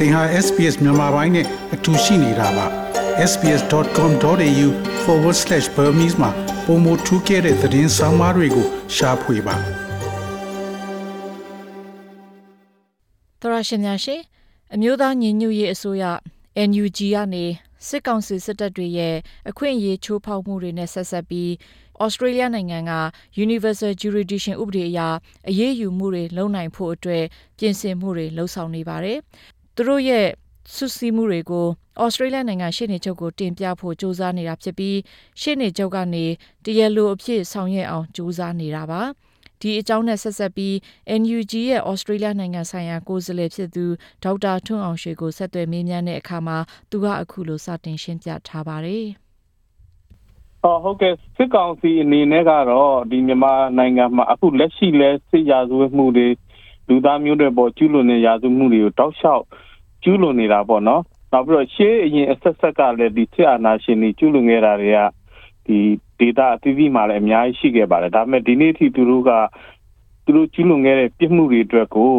သင်ဟာ SPS မြန်မာပိုင်းနဲ့အတူရှိနေတာပါ sbs.com.au/burmese မှာပုံမထူးခဲ့တဲ့သတင်းစာမားတွေကိုရှားဖွေပါသရရှင်များရှင်အမျိုးသားညီညွတ်ရေးအစိုးရ NUG ကနေစစ်ကောင်စီစစ်တပ်တွေရဲ့အခွင့်အရေးချိုးဖောက်မှုတွေနဲ့ဆက်ဆက်ပြီးဩစတြေးလျနိုင်ငံက Universal Jurisdiction ဥပဒေအရအရေးယူမှုတွေလုပ်နိုင်ဖို့အတွက်ပြင်ဆင်မှုတွေလှုံ့ဆော်နေပါတယ်။ သူတို့ရဲ့ဆုစည်းမှုတွေကိုဩစတြေးလျနိုင်ငံရှေ့နေချုပ်ကိုတင်ပြဖို့စ조사နေတာဖြစ်ပြီးရှေ့နေချုပ်ကနေတရားလိုအဖြစ်ဆောင်ရွက်အောင်စ조사နေတာပါ။ဒီအကြောင်းနဲ့ဆက်ဆက်ပြီး NUG ရဲ့ဩစတြေးလျနိုင်ငံဆိုင်ရာကိုယ်စားလှယ်ဖြစ်သူဒေါက်တာထွန်းအောင်ရွှေကိုဆက်သွယ်မေးမြန်းတဲ့အခါမှာသူကအခုလိုစတင်ရှင်းပြထားပါတယ်။အော်ဟုတ်ကဲ့စစ်ကောင်စီအနေနဲ့ကတော့ဒီမြန်မာနိုင်ငံမှာအခုလက်ရှိလဲစစ်ရာဇဝတ်မှုတွေလူသားမျိုးတွေပေါ်ကျူးလွန်တဲ့ရာဇဝတ်မှုတွေကိုတောက်လျှောက် ကျူးလွန်နေတာပေါ့နော်နောက်ပြီးတော့ရှေးအရင်အဆက်ဆက်ကလည်းဒီစစ်အာဏာရှင်တွေကျူးလွန်ခဲ့တာတွေကဒီဒေတာအသီးသီးမှာလည်းအများကြီးရှိခဲ့ပါတယ်ဒါပေမဲ့ဒီနေ့ထိသူတို့ကသူတို့ကျူးလွန်ခဲ့တဲ့ပြစ်မှုတွေအတွက်ကို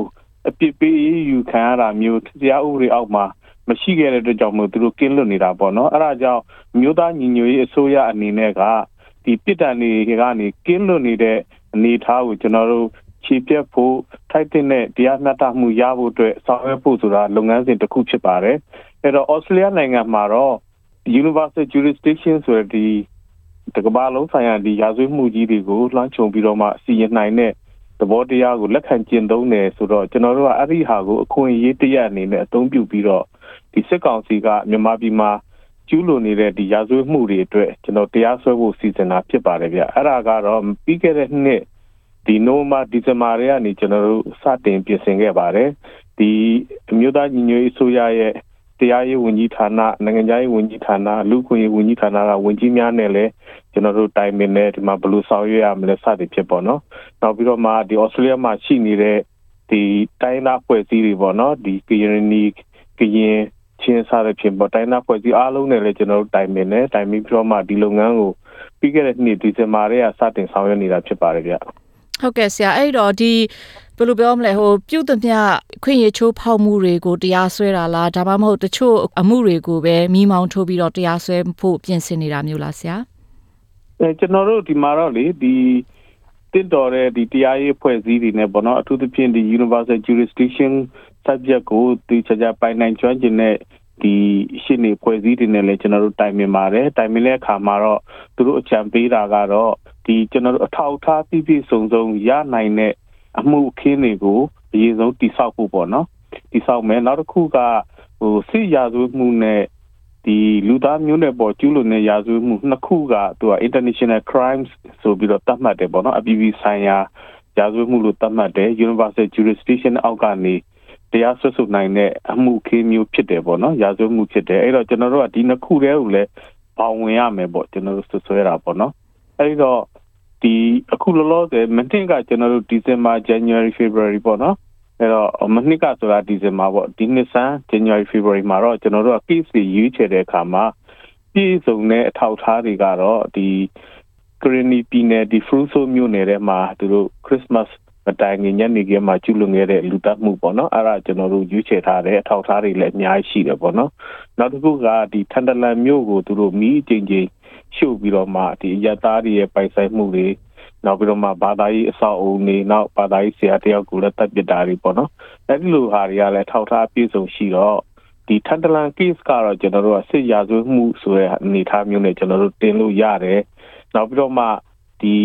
အပြစ်ပေးယူခံရတာမျိုးတရားဥပဒေအောက်မှာမရှိခဲ့တဲ့အတွက်ကြောင့်မို့သူတို့ကင်းလွတ်နေတာပေါ့နော်အဲ့ဒါကြောင့်မြို့သားညီညွတ်ရေးအစိုးရအနေနဲ့ကဒီပြစ်ဒဏ်တွေကနေကင်းလွတ်နေတဲ့အနေအထားကိုကျွန်တော်တို့ ခြေပြတ်ဖို့ထိုက်တဲ့တရားမျှတမှုရဖို့အတွက်ဆောင်ရွက်ဖို့ဆိုတာလုပ်ငန်းစဉ်တစ်ခုဖြစ်ပါတယ်အဲ့တော့ဩစတြေးလျနိုင်ငံမှာတော့ Universal Jurisdiction ဆိုတဲ့ဒီတကမ္ဘာလုံးဆိုင်ရာဒီရာဇဝတ်မှုကြီးတွေကိုလွှမ်းခြုံပြီးတော့မှစီရင်နိုင်တဲ့သဘောတရားကိုလက်ခံကျင့်သုံးတယ်ဆိုတော့ကျွန်တော်တို့ကအဲ့ဒီဟာကိုအခွင့်အရေးတရအနေနဲ့အသုံးပြုပြီးတော့ဒီစစ်ကောင်စီကမြန်မာပြည်မှာကျူးလွန်နေတဲ့ဒီရာဇဝတ်မှုတွေအတွက်ကျွန်တော်တရားစွဲဖို့စီစဉ်တာဖြစ်ပါတယ်ဗျအဲ့ဒါကတော့ပြီးခဲ့တဲ့နှစ် ဒီနိုမာဒီဇင်ဘာတွေကနေကျွန်တော်တို့စတင်ပြင်ဆင်ခဲ့ပါတယ်ဒီအမျိုးသားညီညွတ်ရေးအစိုးရရဲ့တရားရေးဝန်ကြီးဌာနနိုင်ငံခြားရေးဝန်ကြီးဌာနလူခွင့်ရေးဝန်ကြီးဌာနကဝန်ကြီးများနဲ့လည်းကျွန်တော်တို့တိုင်ပင်နေဒီမှာဘယ်လိုဆောင်ရွက်ရမလဲစသည်ဖြစ်ပေါ့နော်နောက်ပြီးတော့မှဒီဩစတြေးလျမှာရှိနေတဲ့ဒီတိုင်းသားဖွဲ့စည်းတွေပေါ့နော်ဒီကရင်နီကရင်ချင်းစားတဲ့ဖြစ်ပေါ်တိုင်းသားဖွဲ့စည်းအားလုံးနဲ့လည်းကျွန်တော်တို့တိုင်ပင်နေတိုင်ပြီးတော့မှဒီလုပ်ငန်းကိုပြီးခဲ့တဲ့နှစ်ဒီဇင်ဘာထဲကစတင်ဆောင်ရွက်နေတာဖြစ်ပါတယ်ဗျ ဟုတ်ကဲ့ဆရာအဲ့တော့ဒီဘယ်လိုပြောမလဲဟိုပြုတ်သမျှခွင့်ရချိုးဖောက်မှုတွေကိုတရားစွဲတာလားဒါမှမဟုတ်တချို့အမှုတွေကိုပဲမိမောင်းထိုးပြီးတော့တရားစွဲဖို့ပြင်ဆင်နေတာမျိုးလားဆရာအဲကျွန်တော်တို့ဒီမှာတော့လေဒီတင့်တော်တဲ့ဒီတရားရေးဖွဲ့စည်းတွေနဲ့ပေါ့နော်အထူးသဖြင့်ဒီ universal jurisdiction subject ကိုဒီချာချာပိုင်နိုင်ကျွမ်းကျင်တဲ့ ဒီရှင်းနေဖွဲ့စည်းတွေနဲ့လည်းကျွန်တော်တို့တိုင်ပင်ပါတယ်တိုင်ပင်တဲ့အခါမှာတော့သူတို့အကြံပေးတာကတော့ဒီကျွန်တော်တို့အထောက်အထားပြည့်ပြည့်စုံစုံရနိုင်တဲ့အမှုအခင်းတွေကိုအရင်ဆုံးတိဆောက်ဖို့ပေါ့နော်တိဆောက်မယ်နောက်တစ်ခုကဟိုစစ်ရာဇဝတ်မှုနဲ့ဒီလူသားမျိုးနွယ်ပေါ်ကျူးလွန်တဲ့ရာဇဝတ်မှုနှစ်ခုကသူက international crimes ဆိုပြီးတော့သတ်မှတ်တယ်ပေါ့နော်အပြည်ပြည်ဆိုင်ရာရာဇဝတ်မှုလို့သတ်မှတ်တယ် universal jurisdiction အောက်ကနေ တရားစွဲဆိုနိုင်တဲ့အမှုခင်းမျိုးဖြစ်တယ်ပေါ့နော်ရာဇဝတ်မှုဖြစ်တယ်အဲ့တော့ကျွန်တော်တို့ကဒီနှစ်ခုတည်းကိုလည်းပေါဝင်ရမယ်ပေါ့ကျွန်တော်တို့ဆွဆွဲတာပေါ့နော်အဲ့တော့ဒီအခုလောလောဆယ်မနှစ်ကကျွန်တော်တို့ဒီဇင်ဘာ January February ပေါ့နော်အဲ့တော့မနှစ်ကဆိုတာဒီဇင်ဘာပေါ့ဒီနှစ်ဆန်း January February မှာတော့ကျွန်တော်တို့က case တွေရွေးချယ်တဲ့အခါမှာပြည်စုံတဲ့အထောက်ထားတွေကတော့ဒီကရနီပြည်နယ်ဒီ Fruso မြို့နယ်ထဲမှာသူတို့ Christmas မတိုင်ခင်ညနေခင်းမှာကျူးလွန်ခဲ့တဲ့လူတပ်မှုပေါ့နော်အဲ့ဒါကျွန်တော်တို့ရွေးချယ်ထားတဲ့အထောက်ထားတွေလည်းအများကြီးရှိတယ်ပေါ့နော်နောက်တစ်ခုကဒီထန်တလန်မြို့ကိုသူတို့မီးအကျဉ်းချင်းရှုပ်ပြီးတော့မှဒီရသားတွေရဲ့ပိုင်ဆိုင်မှုတွေနောက်ပြီးတော့မှဘာသာရေးအဆောက်အဦတွေနောက်ဘာသာရေးဆရာတယောက်ကိုလည်းတပ်ပစ်တာတွေပေါ့နော်အဲ့ဒီလိုဟာတွေကလည်းထောက်ထားပြည့်စုံရှိတော့ဒီထန်တလန် case ကတော့ကျွန်တော်တို့ကစစ်ရာဇဝတ်မှုဆိုတဲ့အနေအထားမျိုးနဲ့ကျွန်တော်တို့တင်လို့ရတယ်နောက်ပြီးတော့မှဒီ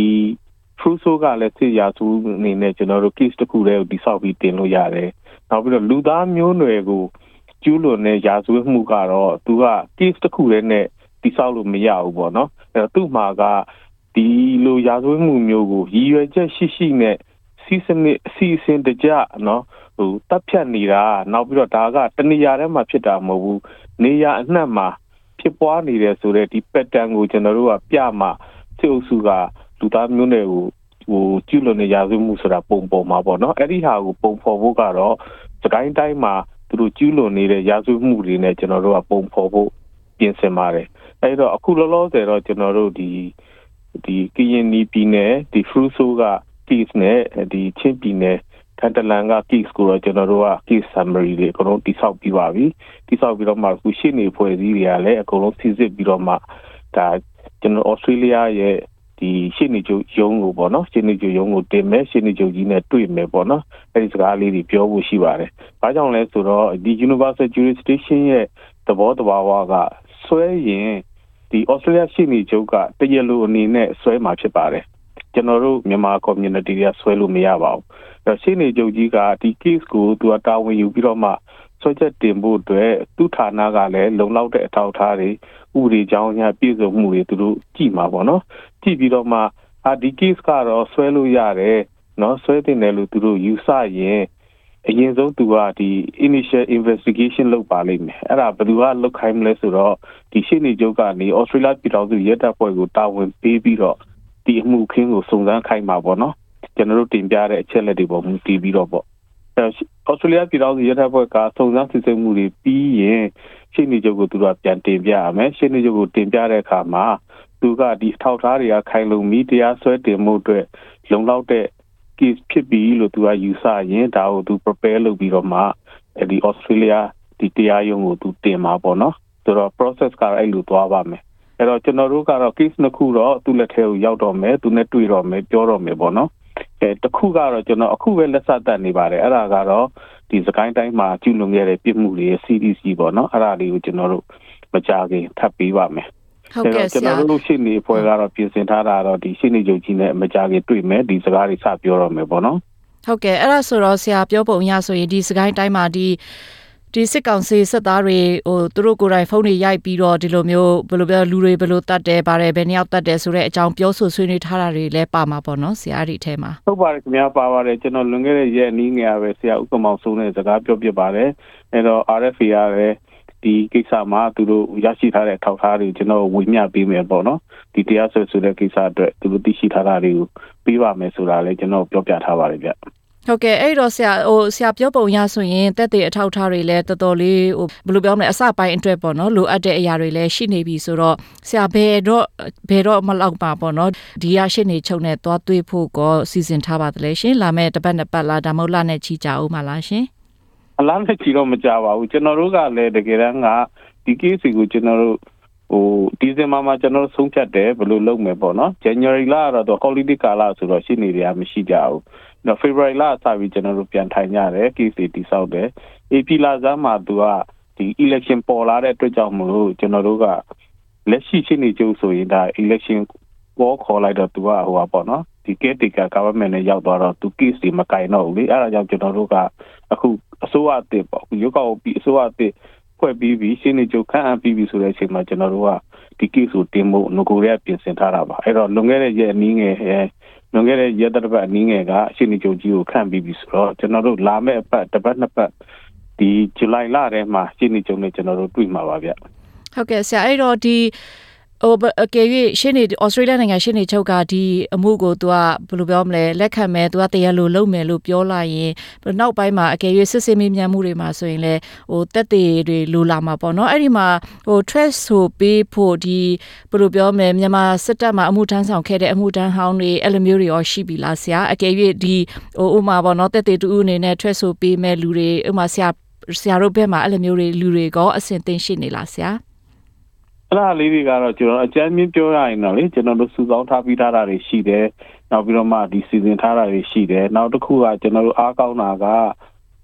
Crusoe ကလည်းစစ်ရာဇဝတ်အနေနဲ့ကျွန်တော်တို့ case တစ်ခုတည်းကိုတိဆောက်ပြီးတင်လို့ရတယ်နောက်ပြီးတော့လူသားမျိုးနွယ်ကိုကျူးလွန်တဲ့ရာဇဝတ်မှုကတော့သူက case တစ်ခုတည်းနဲ့တိဆောက်လို့မရဘူးပေါ့နော်အဲသူ့မှာကဒီလိုရာဇဝတ်မှုမျိုးကိုရည်ရွယ်ချက်ရှိရှိနဲ့စီစနစ်အစီအစဉ်တကြနော်ဟိုတပ်ဖြတ်နေတာနောက်ပြီးတော့ဒါကတနေရာထဲမှာဖြစ်တာမဟုတ်ဘူးနေရာအနှံ့မှာဖြစ်ပွားနေတယ်ဆိုတော့ဒီ pattern ကိုကျွန်တော်တို့ကပြမှစစ်အုပ်စုက လူသားမျိုးနွယ်ကိုဟိုကျူးလွန်နေရာဇဝတ်မှုဆိုတာပုံပေါ်မှာပေါ့နော်အဲ့ဒီဟာကိုပုံဖော်ဖို့ကတော့စကိုင်းတိုင်းမှာသူတို့ကျူးလွန်နေတဲ့ရာဇဝတ်မှုတွေနဲ့ကျွန်တော်တို့ကပုံဖော်ဖို့ပြင်ဆင်ပါတယ်အဲ့တော့အခုလောလောဆယ်တော့ကျွန်တော်တို့ဒီဒီကရင်နီပြည်နယ်ဒီဖရူဆိုက case နဲ့ဒီချင်းပြည်နယ်ထထန်တလန်က case ကိုတော့ကျွန်တော်တို့က case summary တွေအကုန်လုံးတိဆောက်ပြီးပါပြီတိဆောက်ပြီးတော့မှခုရှင်းနေဖွဲ့စည်းတွေကလည်းအကုန်လုံးစစ်စစ်ပြီးတော့မှဒါကျွန်တော်ဩစတြေးလျရဲ့ ဒီရှင်းနေချုပ်ရုံးကိုပေါ့နော်ရှင်းနေချုပ်ရုံးကိုတင်မယ်ရှင်းနေချုပ်ကြီးနဲ့တွေ့မယ်ပေါ့နော်အဲဒီစကားလေးတွေပြောဖို့ရှိပါတယ်။ဘာကြောင့်လဲဆိုတော့ဒီ universal jurisdiction ရဲ့သဘောတဘာဝကဆွဲရင်ဒီ Australia ရှင်းနေချုပ်ကတရလိုအနေနဲ့ဆွဲမှာဖြစ်ပါတယ်။ကျွန်တော်တို့မြန်မာ community တွေကဆွဲလို့မရပါဘူး။အဲရှင်းနေချုပ်ကြီးကဒီ case ကိုသူကတာဝန်ယူပြီးတော့မှ ဆွဲချက်တင်ဖို့အတွက်သူ့ဌာနကလည်းလုံလောက်တဲ့အထောက်အထားတွေဥပဒေကြောင်းအရပြည့်စုံမှုတွေသူတို့ကြည့်မှာပေါ့နော်ကြည့်ပြီးတော့မှအာဒီ case ကတော့ဆွဲလို့ရတယ်နော်ဆွဲတင်တယ်လို့သူတို့ယူဆရင်အရင်ဆုံးသူကဒီ initial investigation လုပ်ပါလိမ့်မယ်အဲ့ဒါဘယ်သူကလုပ်ခိုင်းမလဲဆိုတော့ဒီရှင်းနေချုပ်ကနေ Australia ပြည်တော်စုရဲတပ်ဖွဲ့ကိုတာဝန်ပေးပြီးတော့ဒီအမှုခင်းကိုစုံစမ်းခိုင်းမှာပေါ့နော်ကျွန်တော်တို့တင်ပြတဲ့အချက်လက်တွေပေါ်မူတည်ပြီးတော့ပေါ့ ဩစတြေးလျပြည်တော်စုရဲတပ်ဖွဲ့ကစုံစမ်းစစ်ဆေးမှုတွေပြီးရင်ရှင်းနေချုပ်ကိုသူတို့ပြန်တင်ပြရမယ်ရှင်းနေချုပ်ကိုတင်ပြတဲ့အခါမှာသူကဒီအထောက်ထားတွေကခိုင်လုံပြီးတရားစွဲတင်မှုအတွက်လုံလောက်တဲ့ case ဖြစ်ပြီလို့သူကယူဆရင်ဒါကိုသူ prepare လုပ်ပြီးတော့မှဒီ Australia ဒီတရားရုံးကိုသူတင်မှာပေါ့နော်ဆိုတော့ process ကအဲ့လိုသွားပါမယ်အဲ့တော့ကျွန်တော်တို့ကတော့ case နှစ်ခုတော့သူ့လက်ထဲကိုရောက်တော့မယ်သူနဲ့တွေ့တော့မယ်ပြောတော့မယ်ပေါ့နော် အဲတခုကတော့ကျွန်တော်အခုပဲလက်ဆက်တက်နေပါတယ်အဲ့ဒါကတော့ဒီစကိုင်းတိုင်းမှာကျူးလွန်ခဲ့တဲ့ပြစ်မှုတွေရဲ့ CDC ပေါ့နော်အဲ့ဒါလေးကိုကျွန်တော်တို့မကြခင်ထပ်ပေးပါမယ်ဟုတ်ကဲ့ဆရာကျွန်တော်တို့ရှင်းနေဖွဲ့ကတော့ပြင်ဆင်ထားတာတော့ဒီရှင်းနေကြုံကြီးနဲ့မကြခင်တွေ့မယ်ဒီစကားတွေစပြောတော့မယ်ပေါ့နော်ဟုတ်ကဲ့အဲ့ဒါဆိုတော့ဆရာပြောပုံရဆိုရင်ဒီစကိုင်းတိုင်းမှာဒီ ဒီစစ်ကောင်စီစစ်သားတွေဟိုသူတို့ကိုယ်တိုင်ဖုန်းတွေရိုက်ပြီးတော့ဒီလိုမျိုးဘယ်လိုပြောလူတွေဘယ်လိုတတ်တယ်ပါတယ်ဘယ်နှစ်ယောက်တတ်တယ်ဆိုတဲ့အကြောင်းပြောဆိုဆွေးနွေးထားတာတွေလည်းပါမှာပေါ့နော်ဆရာဒီထဲမှာဟုတ်ပါတယ်ခင်ဗျာပါပါတယ်ကျွန်တော်လွန်ခဲ့တဲ့ရက်နီးငယ်ပဲဆရာဥက္ကမောင်ဆုံးတဲ့စကားပြောပြပါတယ်အဲ့တော့ RFA ရလည်းဒီကိစ္စမှာသူတို့ရရှိထားတဲ့ထောက်ထားတွေကျွန်တော်ဝေမျှပေးမယ်ပေါ့နော်ဒီတရားစွဲဆိုတဲ့ကိစ္စအတွက်သူတို့သိရှိထားတာတွေကိုပေးပါမယ်ဆိုတာလည်းကျွန်တော်ပြောပြထားပါတယ်ဗျ ဟုတ်ကဲ့အဲ့တော့ဆရာဟိုဆရာပြောပုံရဆိုရင်တက်တဲ့အထောက်ထားတွေလည်းတော်တော်လေးဟိုဘယ်လိုပြောမလဲအစပိုင်းအတွက်ပေါ့နော်လိုအပ်တဲ့အရာတွေလည်းရှိနေပြီဆိုတော့ဆရာဘယ်တော့ဘယ်တော့မလောက်ပါပေါ့နော်ဒီရရှိနေချုပ်နဲ့သွားတွေးဖို့ကောစီစဉ်ထားပါတယ်ရှင်လာမဲ့တပတ်နှစ်ပတ်လားဒါမှမဟုတ်လနဲ့ချီကြအောင်မလားရှင်အလားနဲ့ချီတော့မကြပါဘူးကျွန်တော်တို့ကလည်းတကယ်တမ်းကဒီ case ကိုကျွန်တော်တို့ဟိုဒီဇင်ဘာမှာကျွန်တော်တို့ဆုံးဖြတ်တယ်ဘယ်လိုလုပ်မယ်ပေါ့နော် January လကတော့ holiday ကာလဆိုတော့ရှင်းနေတွေကမရှိကြဘူး နော် February လအစပြီးကျွန်တော်တို့ပြန်ထိုင်ကြတယ် case တွေတိစောက်တယ် AP လဆန်းမှာသူကဒီ election ပေါ်လာတဲ့အတွက်ကြောင့်မလို့ကျွန်တော်တို့ကလက်ရှိရှင်းနေကြဆိုရင်ဒါ election ပေါ်ခေါ်လိုက်တော့သူကဟိုပါပေါ့နော်ဒီ caretaker government နဲ့ရောက်သွားတော့သူ case တွေမကင်တော့ဘူးလေအဲ့ဒါကြောင့်ကျွန်တော်တို့ကအခုအစိုးရအသစ်ပေါ့ရုပ်ကောက်ပြီးအစိုးရအသစ်ဖွဲ့ပြီးပြီးရှင်းနေကြခန့်အပ်ပြီးပြီဆိုတဲ့အချိန်မှာကျွန်တော်တို့ကဒီ case ကိုတင်ဖို့ငကိုရဲပြင်ဆင်ထားတာပါအဲ့တော့လွန်ခဲ့တဲ့ရက်အနည်းငယ် လွန်ခဲ့တဲ့ရက်တစ်ပတ်အနည်းငယ်ကရှင်းနေကြကြီးကိုခန့်ပြီးပြီဆိုတော့ကျွန်တော်တို့လာမယ့်အပတ်တစ်ပတ်နှစ်ပတ်ဒီဇူလိုင်လထဲမှာရှင်းနေကြနဲ့ကျွန်တော်တို့တွေ့မှာပါဗျဟုတ်ကဲ့ဆရာအဲ့တော့ဒီ ဟိုအကယ်၍ရှင်းနေဩစတြေးလျနိုင်ငံရှင်းနေချုပ်ကဒီအမှုကို तू ကဘယ်လိုပြောမလဲလက်ခံမယ် तू ကတရားလိုလုပ်မယ်လို့ပြောလိုက်ရင်နောက်ပိုင်းမှာအကယ်၍စစ်စစ်မေးမြန်းမှုတွေမှာဆိုရင်လည်းဟိုတက်သေးတွေလိုလာမှာပေါ့နော်အဲ့ဒီမှာဟို trust ဆိုပေးဖို့ဒီဘယ်လိုပြောမလဲမြန်မာစစ်တပ်မှာအမှုထမ်းဆောင်ခဲ့တဲ့အမှုထမ်းဟောင်းတွေအဲ့လိုမျိုးတွေရောရှိပြီလားဆရာအကယ်၍ဒီဟိုဥမာပေါ့နော်တက်သေးတူအနေနဲ့ trust ဆိုပေးမဲ့လူတွေဥမာဆရာဆရာတို့ဘက်မှာအဲ့လိုမျိုးတွေလူတွေကောအဆင်သင့်ရှိနေလားဆရာ အဲ့ဒါလေးတွေကတော့ကျွန်တော်အကြမ်းမြင့်ပြောရရင်တော့လေကျွန်တော်တို့စုဆောင်းထားပြီးထားတာတွေရှိတယ်နောက်ပြီးတော့မှဒီစီစဉ်ထားတာတွေရှိတယ်နောက်တစ်ခုကကျွန်တော်တို့အားကောင်းတာက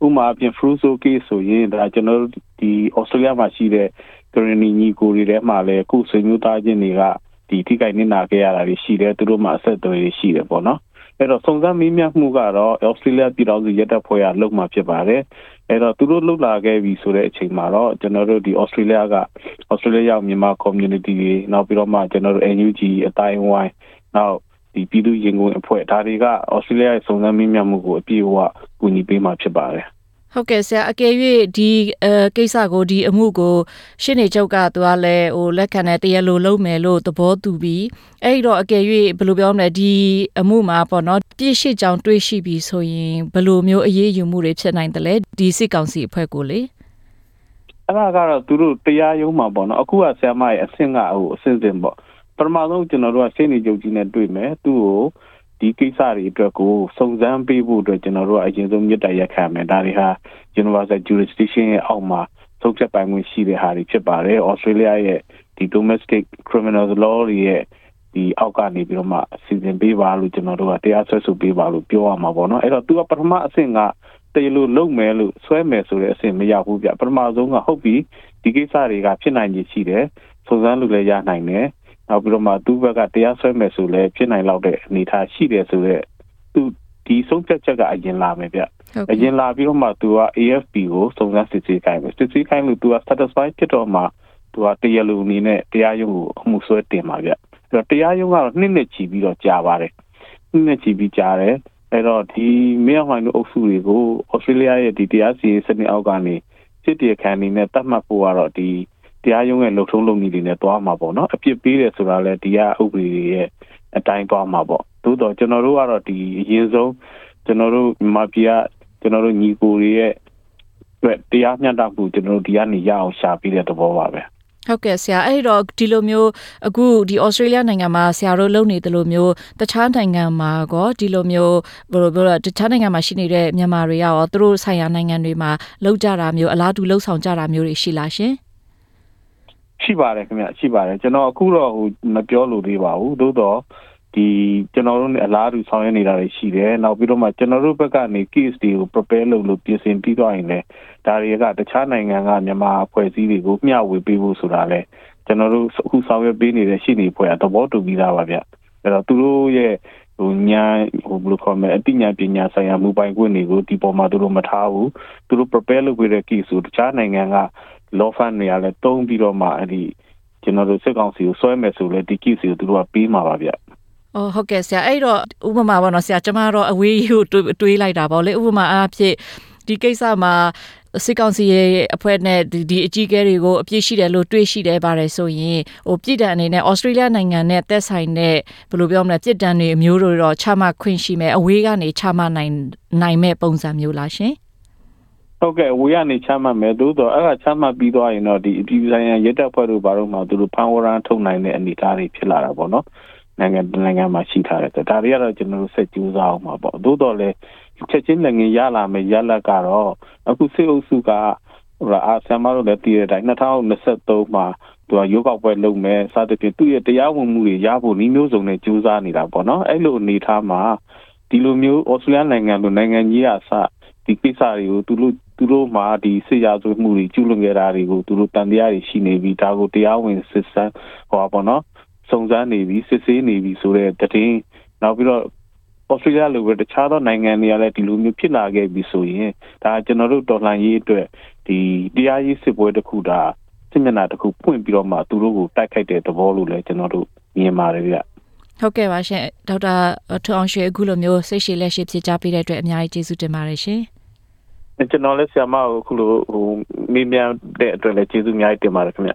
ဥမာအပြင် fruso case ဆိုရင်ဒါကျွန်တော်တို့ဒီ Australia မှာရှိတဲ့ Granny ညီကိုတွေထဲမှာလည်းအခုဆွေမျိုးသားချင်းတွေကဒီထိခိုက်နေတာခဲ့ရတာတွေရှိတယ်သူတို့မှာအဆက်အသွယ်တွေရှိတယ်ပေါ့နော်အဲ့တော့စုံစမ်းမေးမြန်းမှုကတော့ Australia ပြည်တော်စုရက်တပ်ဖွဲ့ကလုပ်မှာဖြစ်ပါတယ်အဲ့တော့သူတို့လှုပ်လာခဲ့ပြီဆိုတဲ့အချိန်မှာတော့ကျွန်တော်တို့ဒီ Australia က Australia ရောက်မြန်မာ community တွေနောက်ပြီးတော့မှကျွန်တော်တို့ NUG အတိုင်းဝိုင်းနောက်ဒီပြည်သူ့ရင်ကုန်အဖွဲ့ဒါတွေက Australia ရဲ့စုံစမ်းမေးမြန်းမှုကိုအပြည့်အဝကူညီပေးမှာဖြစ်ပါတယ်ဟုတ်ကဲ့ဆရာအကယ်၍ဒီအဲကိစ္စကိုဒီအမှုကို ရှင်းနေချုပ်ကသူကလည်းဟိုလက်ခံတဲ့တရားလိုလုပ်မယ်လို့သဘောတူပြီးအဲ့တော့အကယ်၍ဘယ်လိုပြောမလဲဒီအမှုမှာပေါ့နော်ပြည့်ရှိကြောင်တွေးရှိပြီးဆိုရင်ဘယ်လိုမျိုးအရေးယူမှုတွေဖြစ်နိုင်တယ်လဲဒီစစ်ကောင်စီအဖွဲ့ကိုလေ အဲ့ဒါကတော့သူတို့တရားရုံးမှာပေါ့နော်အခုကဆရာမရဲ့အဆင့်ကဟိုအဆင့်စင်ပေါ့ပထမဆုံးကျွန်တော်တို့ကရှင်းနေချုပ်ကြီးနဲ့တွေ့မယ်သူ့ကိုဒီကိစ္စတွေအတွက်ကိုစုံစမ်းပေးဖို့အတွက်ကျွန်တော်တို့အရင်ဆုံးမြစ်တရက်ခံမယ်ဒါတွေဟာ universal jurisdiction ရဲ့အောက်မှာဆုံးဖြတ်ပိုင်ခွင့်ရှိတဲ့ဟာတွေဖြစ်ပါတယ်။ Australia ရဲ့ဒီ domestic criminal law တွေရဲ့ဒီအောက်ကနေပြီးတော့မှစီစဉ်ပေးပါလို့ကျွန်တော်တို့ကတရားစွဲဆိုပေးပါလို့ပြောရမှာပေါ့နော်အဲ့တော့သူကပထမအဆင့်က တရားလို့လုပ်မယ်လို့ဆွဲမယ်ဆိုတဲ့အဆင့်မရောက်ဘူးဗျပထမဆုံးကဟုတ်ပြီဒီကိစ္စတွေကဖြစ်နိုင်ခြေရှိတယ်စုံစမ်းလို့လည်းရနိုင်တယ်နောက်ပြီးတော့မှသူ့ဘက်ကတရားစွဲမယ်ဆိုလည်းဖြစ်နိုင်လောက်တဲ့အနေအထားရှိတယ်ဆိုတော့သူဒီဆုံးဖြတ်ချက်ကအရင်လာမယ်ဗျအရင်လာပြီးတော့မှသူက AFP ကိုစုံစမ်းစစ်ဆေးခိုင်းမယ်စစ်ဆေးခိုင်းလို့သူက satisfy ဖြစ်တော့မှသူကတရားလူအနေနဲ့တရားရုံးကိုအမှုဆွဲတင်ပါဗျအဲ့တော့တရားရုံးကတော့နှစ်နှစ်ချီပြီးတော့ကြာပါတယ်နှစ်နှစ်ချီပြီးကြာတယ် အဲ့တော့ဒီမြေအောင်မှန်တို့အုပ်စုတွေကိုဩစတြေးလျရဲ့ဒီတရားစီရင်စနစ်အောက်ကနေစစ်တီခန်နေနဲ့တတ်မှတ်ဖို့ကတော့ဒီတရားရုံးရဲ့လှုပ်ထုံးလုပ်နည်းတွေနဲ့တွားမှာပေါ့နော်အပြစ်ပေးတယ်ဆိုတာလဲဒီကဥပဒေရဲ့အတိုင်းတွားမှာပေါ့သို့တော့ကျွန်တော်တို့ကတော့ဒီအရင်ဆုံးကျွန်တော်တို့မြန်မာပြည်ကကျွန်တော်တို့ညီကိုတွေရဲ့အတွက်တရားမျှတမှုကျွန်တော်တို့ဒီကနေရအောင်ရှာပေးတဲ့သဘောပါပဲ ဟုတ်ကဲ့ဆရာအဲ့တော့ဒီလိုမျိုးအခုဒီဩစတြေးလျနိုင်ငံမှာဆရာတို့လုပ်နေတယ်လို့မျိုးတခြားနိုင်ငံမှာကောဒီလိုမျိုးဘယ်လိုပြောလဲတခြားနိုင်ငံမှာရှိနေတဲ့မြန်မာတွေရောသူတို့ဆိုင်ရာနိုင်ငံတွေမှာလုပ်ကြတာမျိုးအလားတူလှုပ်ဆောင်ကြတာမျိုးတွေရှိလားရှင်ရှိပါတယ်ခင်ဗျရှိပါတယ်ကျွန်တော်အခုတော့ဟိုမပြောလို့သေးပါဘူးသို့တော့ ဒီကျွန်တော်တို့ ਨੇ အလားတူဆောင်ရွက်နေတာတွေရှိတယ်နောက်ပြီးတော့မှကျွန်တော်တို့ဘက်ကနေ case တွေကို prepare လုပ်လို့ပြင်ဆင်ပြီးတော့ရင်လည်းဒါတွေကတခြားနိုင်ငံကမြန်မာအဖွဲ့အစည်းတွေကိုမျှဝေပေးဖို့ဆိုတာလဲကျွန်တော်တို့အခုဆောင်ရွက်ပေးနေတဲ့ရှိနေဖွဲ့သဘောတူပြီးသားပါဗျအဲ့တော့သူတို့ရဲ့ဟိုညာဟိုဘယ်လိုခေါ်မလဲအတိညာပညာဆိုင်ရာမူပိုင်ခွင့်တွေကိုဒီပေါ်မှာသူတို့မထားဘူးသူတို့ prepare လုပ်ပေးတဲ့ case ကိုတခြားနိုင်ငံက law firm တွေကလည်းတုံးပြီးတော့မှအဲ့ဒီကျွန်တော်တို့စစ်ကောင်စီကိုဆွဲမယ်ဆိုလဲဒီ case ကိုသူတို့ကပေးမှာပါဗျ အော်ဟုတ်ကဲ့ဆရာအဲ့တော့ဥပမာပေါ့နော်ဆရာကျမတော့အဝေးကိုတွေးလိုက်တာပေါ့လေဥပမာအားဖြင့်ဒီကိစ္စမှာစစ်ကောင်စီရဲ့အဖွဲ့နဲ့ဒီဒီအကြီးအကဲတွေကိုအပြစ်ရှိတယ်လို့တွေးရှိတယ်ပါတယ်ဆိုရင်ဟိုပြည်တံအနေနဲ့ဩစတြေးလျနိုင်ငံနဲ့သက်ဆိုင်တဲ့ဘယ်လိုပြောမလဲပြည်တံတွေအမျိုးတို့တော့ချမှတ်ခွင့်ရှိမယ်အဝေးကနေချမှတ်နိုင်နိုင်မဲ့ပုံစံမျိုးလားရှင်ဟုတ်ကဲ့ဝေကနေချမှတ်မယ်သို့တော့အဲ့ဒါချမှတ်ပြီးသွားရင်တော့ဒီအပြည်ပြည်ဆိုင်ရာရဲတပ်ဖွဲ့တို့ဘာလို့မှသူတို့ဖန်ဝရန်ထုတ်နိုင်တဲ့အနေအထားတွေဖြစ်လာတာပေါ့နော် နိုင်ငံနိုင်ငံမှာရှိထားတယ်ဒါတွေကတော့ကျွန်တော်တို့ဆက်ကြိုးစားအောင်ပါပေါ့သို့တော့လည်းချက်ချင်းလည်းငင်ရလာမယ်ရလက်ကတော့အခုစေအုပ်စုကဟိုအာဆမ်မာတို့လည်းတည်တဲ့အတိုင်း2023မှာသူကရုပ်ောက်ပွဲလုပ်မယ်စသဖြင့်သူ့ရဲ့တရားဝင်မှုတွေရဖို့နှီးမျိုးစုံနဲ့ကြိုးစားနေတာပေါ့နော်အဲ့လိုအနေထားမှာဒီလိုမျိုးဩစတြေးလျနိုင်ငံလိုနိုင်ငံကြီးအစဒီကိစ္စတွေကိုသူတို့သူတို့မှာဒီစစ်ရာဇဝမှုတွေကျူးလွန်ခဲ့တာတွေကိုသူတို့တန်တရားတွေရှိနေပြီးဒါကိုတရားဝင်စစ်ဆန်းဟောပါတော့ စုံစမ်းနေပြီစစ်ဆေးနေပြီဆိုတဲ့တည်င်းနောက်ပြီးတော့ဩစတြေးလျလိုပဲတခြားသောနိုင်ငံတွေကလည်းဒီလိုမျိုးဖြစ်လာခဲ့ပြီဆိုရင်ဒါကျွန်တော်တို့တော်လှန်ရေးအတွက်ဒီတရားရေးစစ်ပွဲတစ်ခုဒါစစ်မျက်နှာတစ်ခုဖွင့်ပြီးတော့မှသူတို့ကိုတိုက်ခိုက်တဲ့သဘောလို့လည်းကျွန်တော်တို့မြင်ပါတယ်ဗျဟုတ်ကဲ့ပါရှင်ဒေါက်တာထွန်းအောင်ရွှေအခုလိုမျိုးစိတ်ရှည်လက်ရှိဖြစ်ကြပေးတဲ့အတွက်အများကြီးကျေးဇူးတင်ပါတယ်ရှင်ကျွန်တော်လည်းဆရာမကိုအခုလိုဟိုမေးမြန်းတဲ့အတွက်လည်းကျေးဇူးအများကြီးတင်ပါတယ်ခင်ဗျ